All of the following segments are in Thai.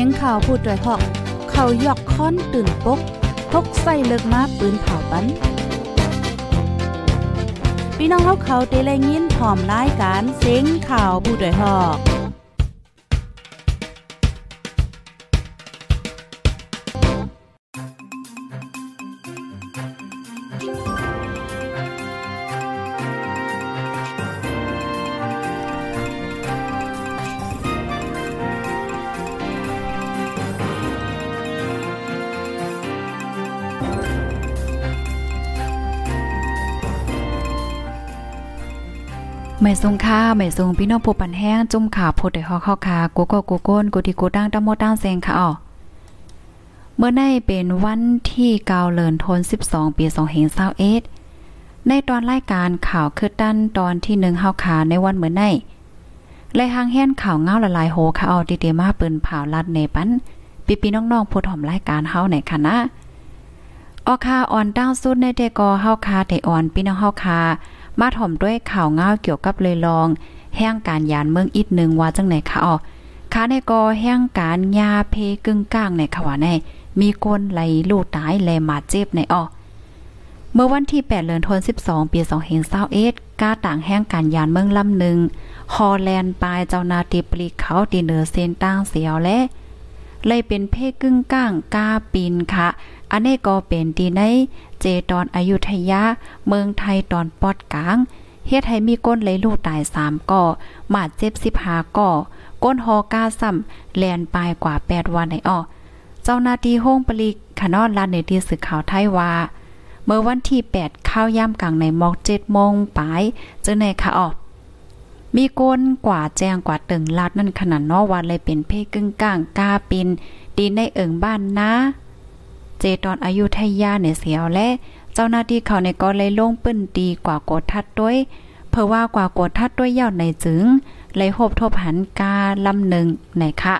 สียงข่าวพูดด้วยหอก เขายอกค้อนตื่นปกพกใส่เลิกมาปืนเผาปันพี่น้องเขาเขาเตะแลยินพร้อมรายการเสียงข่าวผู้ด้วยหอก ไม่ทรงค่าไม่ทรงพี่น้องผู้ปันแห้งจุ่มขาโพดได้ฮอกเข้าคากูก็กูก้นกูที่กูตั้งตะโมตั้งแซงค่ะอ๋อเมื่อในเป็นวันที่เกาเลินทน 12 ปี2021ในตอนรายการข่าวคือดั้นตอนที่1เฮาขาในวันเมื่อในและหางแห่นข่าวเงาละลายโหค่ะเอาดีๆมาเปิ้นผ่าลัดในปันปีๆน้องๆผู้ถ่อมรายการเฮาในคณะออคาออนดาวสุดในเดกอเฮาคาเตออนพี่น้องเฮาคา มาถ่อมด้วยข่าวเงาเกี่ยวกับเลยลอง แห่งการยานเมืองอีกหนึ่งว่าจังไหนคะอ๋อค้าในกอแห่งการยาเพกึ่งก้างในขวาในมีคนไหลลูกตายแลมาเจ็บในอ๋อเมื่อวันที่ 8 เดือนธันวาคมปี2021กาต่างแห่งการยานเมืองลำหนึ่งฮอลแลนด์ปลายเจ้านาติปลีเขาตีเหนือเส้นต่างเสียวและ เลยเป็นเพศกึ่งก้างกาปีนค่ะ อันนี้ก็เป็นตีในเจตอนอายุทยา เมืองไทยตอนปอดกลางเฮ็ดให้มีก้นเลยลูกตาย3ก่อมาดเจ็บ15ก่อก้นฮอกาซ้ำแลนปลายกว่า 8 วันในอ้อเจ้าหน้าที่ห้องปลีกขนอนลานในที่สื่อข่าวไทยว่าเมื่อวันที่ 8 ข้าวย่ำกลางในมอก7โมงปลายเจอในค่ะอ้อ มีก้นกว่าแจงกว่าตึงลาดนั่นขนาดนอวันเลยเป็นเพศกึ่งกลางกาปินดีในเอิงบ้านนะ เจตอนอายุทยาเนี่ยเสียวและเจ้าหน้าที่เขาในก็เลยลงปื้นดีกว่ากดทัดด้วย เพราะว่ากว่ากดทัดด้วยยาวในจึงเลยหบทบหันกาลำหนึ่งไหนคะ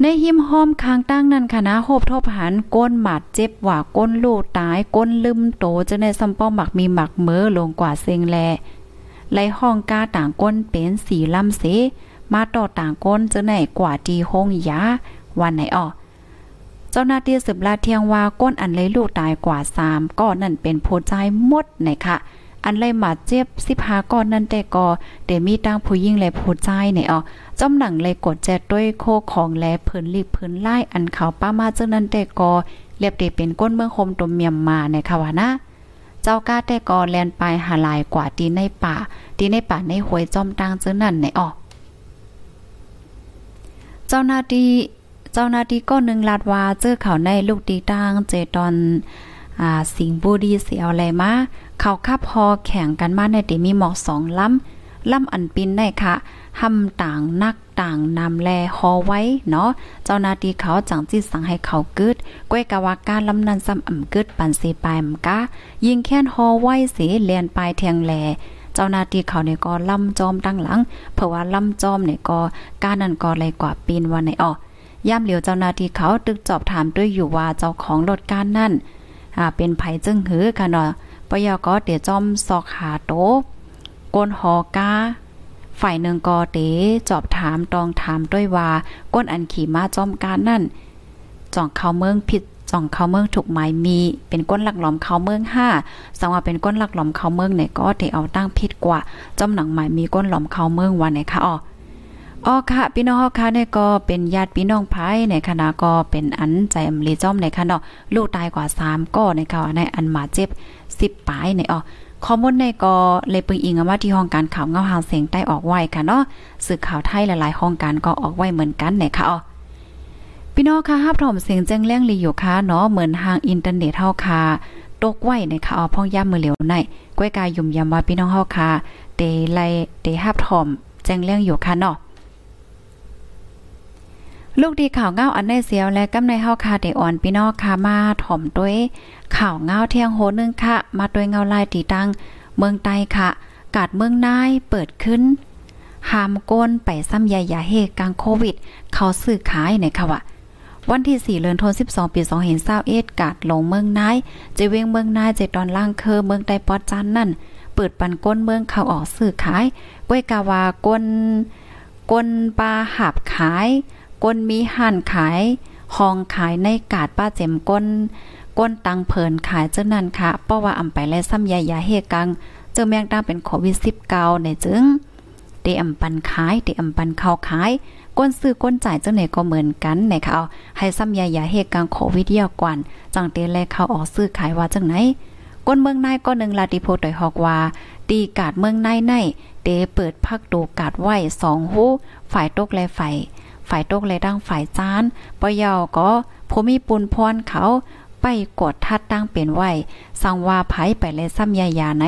ในหิมห้อมคางตั้งนั้นค่ะโหบทบหันก้นหมัดเจ็บว่าก้นลูกตายก้นลืมโตจะในซัมป้อหมักมีหมักเมือลงกว่าเซงแล ไลห้องกาต่างก้นเป็นสีลำเส มาต่อต่างก้นจะไหนกว่าดีห้องยาวันไหนออเจ้าหน้าที่สืบลาเทียงว่าก้นอันเลยลูกตายกว่า3ก้อนนั่นเป็นผู้ใจหมดไหนค่ะอันเลยมาเจ็บ15ก้อนนั่นแต่ก็เดมีตั้งผู้ยิ่งและผู้ใจไหนอ๋อจำหนังเลยกดแจด้วยโคของและเพิ่นรีบเพิ่นไล่อันเขาป้ามาเจ้านั้นแต่ก็เรียบเดเป็นก้นเมืองคมตมเมียมมาในค่ะว่านะ เจ้าก้าแต่ก็แลนไปหาลายกว่าตีในป่าตีในป่าในหวยจอมตังเจ้านั่นในออกเจ้าหน้าที่เจ้าหน้าที่ก็นึงลาดว่าเจอเขาในลูกตีตังเจตอนอ่าสิงบูดีเสียวอะไรมาเขาขับพอแข่งกันมาในติมีหมอกสองลำลำอันปินได้ค่ะหำต่างนัก ต่างนำแลฮอไว้เนาะเจ้าหน้าที่เขาจังจิตสั่งให้เขากึดก้วยกะว่าการลำนันซ้ำอ่ำกึดปันสีปลายมกะยิงแค้นฮอไว้สีเลียนปลายแทงแลเจ้าหน้าที่เขาเนี่ยก็ล่ำจอมตั้งหลัง เพราะว่าล่ำจอมเนี่ยก็การนั้นก็เลยกว่าปีนวันไหนออย่ำเหลียวเจ้าหน้าที่เขาตึกจอบถามด้วยอยู่ว่าเจ้าของรถการนั่นอ่าเป็นไผจึงหือค่ะเนาะปยก็เดี๋ยวจอมซอกหาโตกนหอกา ฝ่ายหนึ่งก็เตจอบถามตองถามด้วยว่าก้นอันขี่มาจอมการนั่นจ่องเขาเมืองผิดจ่องเขาเมืองถูกหมายมี เป็นก้นหลักหลอมเขาเมืองห้าสังว่าเป็นก้นหลักหลอมเขาเมืองเนี่ยก็เตเอาตั้งผิดกว่าจอมหนังหมายมีก้นหลอมเขาเมืองวันไหนคะอ๋ออ๋อค่ะพี่น้องค่ะเนี่ยก็เป็นญาติพี่น้องภายในคณะก็เป็นอันใจอำลีจ้อมในคณะลูกตายกว่า3ก็ในค่ะในอันมาเจ็บ10ปลายในอ๋อ ข้อมูลในก็เลยปึงอิงมาที่ห้องการข่าวเงาหางเสียงใต้ออกไว้ค่ะเนาะสื่อข่าวไทยหลายๆ ห้องการก็ออกไว้เหมือนกันเนี่ยค่ะอ๋อพี่น้องค่ะฮับถมเสียงแจ้งเลี่ยงลีอยู่ค่ะเนาะเหมือนทางอินเทอร์เน็ตเฮาค่ะตกไว้ในค่ะอ๋อพ่องย่ามือเหลียวในก้วยกายยุ่มยำว่าพี่น้องเฮาค่ะเตไลเตฮับถมแจ้งเลี่ยงอยู่ค่ะเนาะ ลูกดีข่าวเงาอันได้เสียวและกำในเฮาคาเดอ่อนพี่น้องคามาถ่อมด้วย ข่าวเงาเที่ยงโหนึงค่ะ มาด้วยเงาลายตีตัง เมืองใต้ค่ะ กาดเมืองนายเปิดขึ้นหามก้นไปซ้ำใหญ่ยาเฮกลางโควิด เขาซื้อขายในค่ะว่าวันที่ 4เดือนธันวาคมปี2021กาดลงเมืองนายจะเวงเมืองนายเจตอนล่างเคอเมืองใต้ปอดจันนั่น เปิดปันก้นเมืองเขาออกซื้อขายก้วยกาวาก้นกลปลาหับขาย ก้นมีห่านขายห้องขายในกาดป้าเจมก้น ก้นตังเผินขายเจ้านั้นค่ะเพราะว่าอำไปและซ้ำยายาเฮกัง เจ้าแมงตั้งเป็นโควิด19ในจึงเตอำปันขายเตอำปันเข้าขายก้นซื้อก้นจ่ายเจ้าไหนก็เหมือนกันในค่ะเอาให้ซ้ำยายาเฮกังโควิดเดียวกวนจังเตแลเข้าออกซื้อขายว่าจังไหนก้นเมืองนายก็หนึ่งลาติโพต่อยฮอกว่าตีกาดเมืองนายในเตเปิดพักดูกาดไหวสองหูฝ่ายตกและฝ่าย ฝ่ายตกและดังฝ่ายจานปยาก็ผู้มีปุนพรเขาไปกดทัดตั้งเป็นไหวสังว่าไผไปเลยซ้ำยายาไหน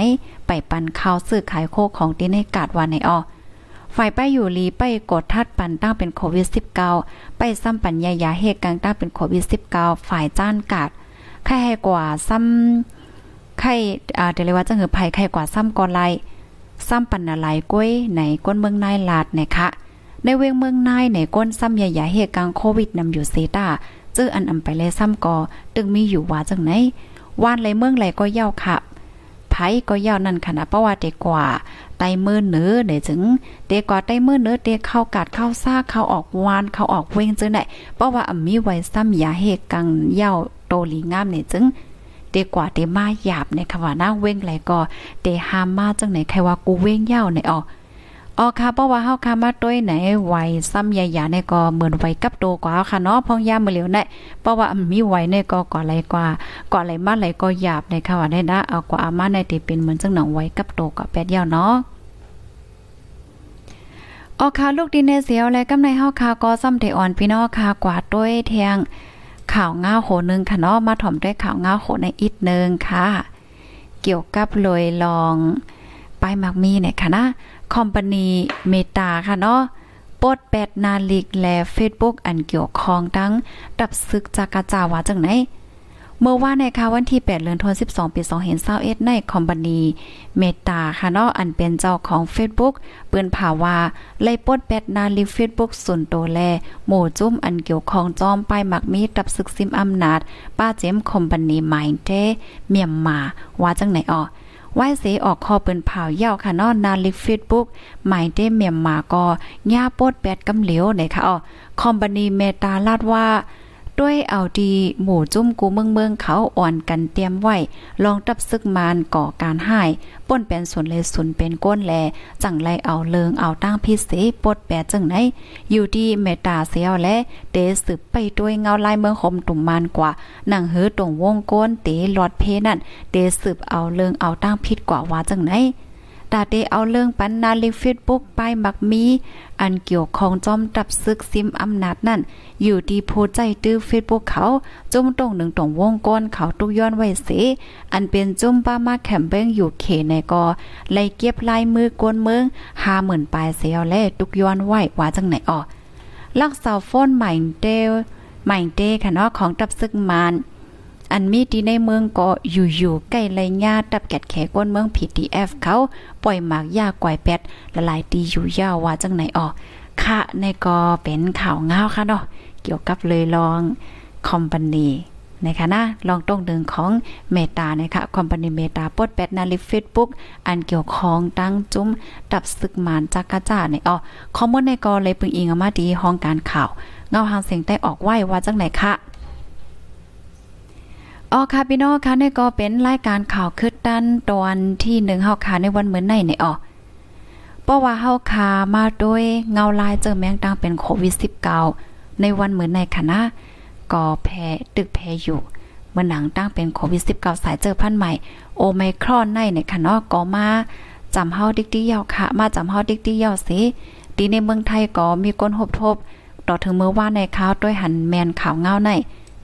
ไปปันข้าวซื้อขายโคของตีในกาดวันในออฝ่ายไปอยู่ลีไปกดทัดปันตั้งเป็นโควิด -19 ไปซ้ำปัญญายาเหตุการตั้งเป็นโควิด -19 ฝ่ายจ้านกาดใครให้กว่าซ้ำใครอ่าเดี๋ยวเลยว่าจะเหือภัยใครกว่าซ้ำกอไลซ้ำปันอะไรกล้วยไหนก้นเมืองนายลาดนะคะ ในเวงเมืองนายในก้นซ้ำใหญ่ๆเหตุการณ์โควิดนำอยู่เซตาเจออันอำไปเลยซ้ำกอตึงมีอยู่ว่าจังไหนวานไรเมืองไรก็เย่าค่ะไผก็เย่านั่นขนาดเพราะว่าเด็กกว่าไตมือเนื้อเดี๋ยวถึงเด็กกว่าไตมือเนื้อเด็กเข้ากัดเข้าซ่าเข้าออกวานเข้าออกเวงจังไหนเพราะว่าอำมีไว้ซ้ำยาเหตุกังเย่าโตลีงามเนี่ยจึงเด็กกว่าเดมาหยาบในคำว่าน้าเว้งไรก็เดหามมาจังไหนใครว่ากูเว้งเย่าในออ อ๋อค่ะเพราะว่าเฮาค่ะมาต้วยไหนไวซ้ำใหญ่ๆในก็เหมือนไวกับโตกว่าค่ะเนาะพองยามมื้อเหลียวได้เพราะว่ามีไวในก็ก่อไหลกว่าก่อไหลมาไหลก็หยาบในค่ะว่าได้นะเอากว่าอามาในที่เป็นเหมือนจังหนองไวกับโตก็แปดยาวเนาะออค่ะลูกดินเนเสียวและกำในเฮาค่ะก็ซ้ำได้อ่อนพี่น้องค่ะกว่าต้วยแทงข่าวง้าโหนึงค่ะเนาะมาถ่อมด้วยข่าวง้าโหในอีกนึงค่ะ เกี่ยวกับลอยลอง ไปมักมีเนี่ยค่ะนะ คอมพานีเมตาค่ะเนาะปดแปดนาลิกและ Facebook อันเกี่ยวข้องทั้งดับซึกจากกาจาวาจังไหน เมื่อว่าในค่ะวันที่ 8 เดือนธันวาคมปี2021ในคอมพานีเมตาค่ะเนาะอันเป็นเจ้าของ Facebook เปิ้นผาวาไล่ปดแปดนาลิก Facebook ส่วนโตแล หมู่จุ้มอันเกี่ยวข้องจอมไปหมักมีดับซึกซิมอำนาจ ป้าเจมคอมพานีไมน์เทเมียมมาว่าจังไหนอ่อ ไหว้เสออกคอเปิ้นเผาเย่าค่ะนอนนาลิกเฟซบุ๊กหมายเด้เมียมมาก็ย่าโปดแปดกำเหลียวไหนค่ะอ๋อคอมบานีเมตาลาดว่า ด้วยเอาดีหมู่จุ้มกูเมืองเมืองเขาอ่อนกันเตรียมไว้ลองตับซึกมานก่อการหายป่นเป็นส่วนเลยสุนเป็นก้นแลจังไรเอาเลิงเอาตั้งพิเศษปดแปดจังไหนอยู่ดีเมตาเสียวและเดสืบไปด้วยเงาลายเมืองคมตุ่มมานกว่าหนังเหือตรงวงก้นเตหลอดเพนั่นเดสืบเอาเลิงเอาตั้งพิษกว่าว่าจังไหน ตาเดเอาเรื่องปันนาลิเฟซบุ๊กไปมักมี อันเกี่ยวของจอมตับซึกซิมอำนาจนั่น อยู่ดีโพใจตื้อเฟซบุ๊กเขา จุ่มตรงหนึ่งตรงวงก้นเขาตุกย้อนไว้เสอันเป็นจุ่มป้ามาแคมเบงอยู่เขในกอไล่เก็บลายมือกวนเมืองห้าหมื่นปลายเสียวแลตุกย้อนไว้ว่าจังไหนอ่อลักเสาโฟนใหม่เดลใหม่เดค่ะเนาะของตับซึกมาน อันมีที่ในเมืองก็อยู่ๆใกล้ไรญาตับแกดแขก้นเมือง PTF เขาปล่อยหมากยากก่อยแปดละลายตีอยู่ยาวว่าจังไหนออกค่ะในก็เป็นข่าวเงาค่ะเนาะเกี่ยวกับเลยลองคอมพานีนะคะนะลองต้องดึงของเมตานะคะคอมพานีเมตาปดแปดนาลิเฟซบุ๊กอันเกี่ยวข้องตั้งจุ้มดับศึกมานจักกะจ้าในอ๋อคอมมอนในก็เลยปึงอิงมาดีห้องการข่าว เงาหางเสียงได้ออกไหวว่าจังไหนคะ อ๋อค่ะพี่น้องค่ะนี่ก็เป็นรายการข่าวคืดดันตอนที่หนึ่งเฮาค่ะในวันเหมือนในนี่อ๋อเพราะว่าเฮาค่ะมาโดยเงาลายเจอแมงตังเป็นโควิด 19 ในวันเหมือนในคณะก็แพ้ตึกแพ้อยู่เมื่อหนังตั้งเป็นโควิด 19 สายเจอพันใหม่โอไมครอนในในคณะก็มาจำเฮาดิกตี้ยาวค่ะ มาจำเฮาดิกตี้ยาวสิดีในเมืองไทยก็มีคนหบทบ ต่อถึงเมื่อว่าในข่าวด้วยหันแมนข่าวเงาใน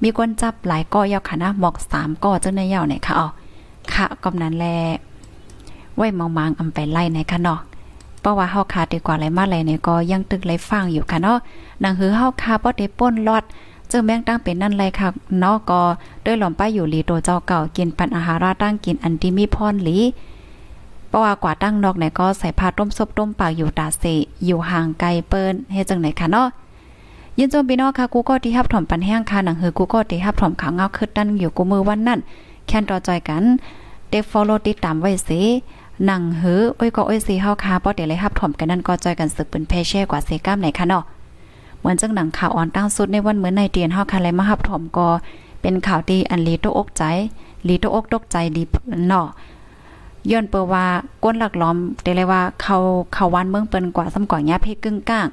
มีคนจับหลายก้อยาวค่ะนะหมอกสามก้อเจ้าในยาวเนี่ยค่ะอ๋อค่ะกำนั้นแลไว้มองมางอำไปไล่ในค่ะเนาะเพราะว่าเฮาคาดีกว่าไรมาไรเนี่ยก็ยังตึกไรฟังอยู่ค่ะเนาะนังหือเฮาคาบ่ได้ป้นลอดเจ้าแม่งตั้งเป็นนั่นเลยค่ะเนาะก็ด้วยหลอมป้าอยู่หลีโตเจ้าเก่ากินปันอาหาราตั้งกินอันที่มีพรหลีเพราะว่ากว่าตั้งนอกไหนก็ใส่ผ้าต้มซบต้มปากอยู่ตาเสอยู่ห่างไกลเปิ้นเฮ็ดจังไหนค่ะเนาะ ยินจมพี่น้องค่ะกูก็ที่ฮับถ่อมปันแห้งค่ะหนังหือกูก็ที่ฮับถ่อมขาวเงาคืดดันอยู่กูมือวันนั้นแค่นต่อจอยกันเด็กฟอลโลติดตามไว้สิหนังเหืออ้อยก็อ้ยสีเฮาคาป้อเดี๋ยวเลยฮับถ่อมกันนั่นก็จอยกันสึกเป็นเพเช่กว่าเซก้ามไหนคะเนาะเหมือนจังหนังข่าวอ่อนตั้งสุดในวันเหมือนในเตียนเฮาคาเลยมาฮับถ่อมก็เป็นข่าวดีอันลีโตอกใจลีโตอกตกใจดีเนาะย้อนเปว่าก้นหลักล้อมได้เลยว่าเขาเขาวันเมืองเปิ้นกว่าซ้ำก่อนยาเพกึ่งก้าง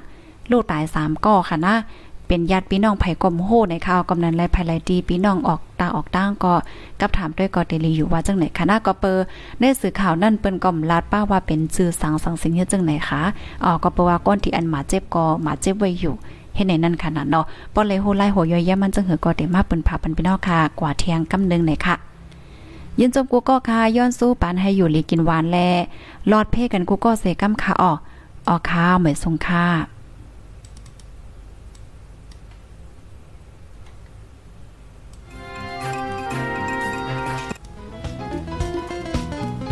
ลูกตาย3ก่อค่ะนะเป็นญาติพี่น้องไผ่กลมโหในข่าวกำนันไรภายไลดีพี่น้องออกตาออกตั้งก็กับถามด้วยก็เดลีอยู่ว่าจังไหนคะนะก็เปอในสื่อข่าวนั่นเปิ้นก็ลาดป้าว่าเป็นชื่อสังสังสิงเฮ็ดจังไหนคะอ๋อก็เปว่าก้นที่อันหมาเจ็บก็หมาเจ็บไว้อยู่เฮ็ดในนั้นขนาดเนาะป้อเลยโหไล่โหย่อยแย่มันจังหือก็ได้มาเปิ้นพาเปิ้นพี่น้องค่ะ กว่าเที่ยงกำนึงไหนค่ะยินจมกูก็ค่ะย้อนสู้ปานให้อยู่ลีกินหวานแลลอดเพ่กันกูก็เสกำค่ะออกออกข้าวเหมือนทรงค่า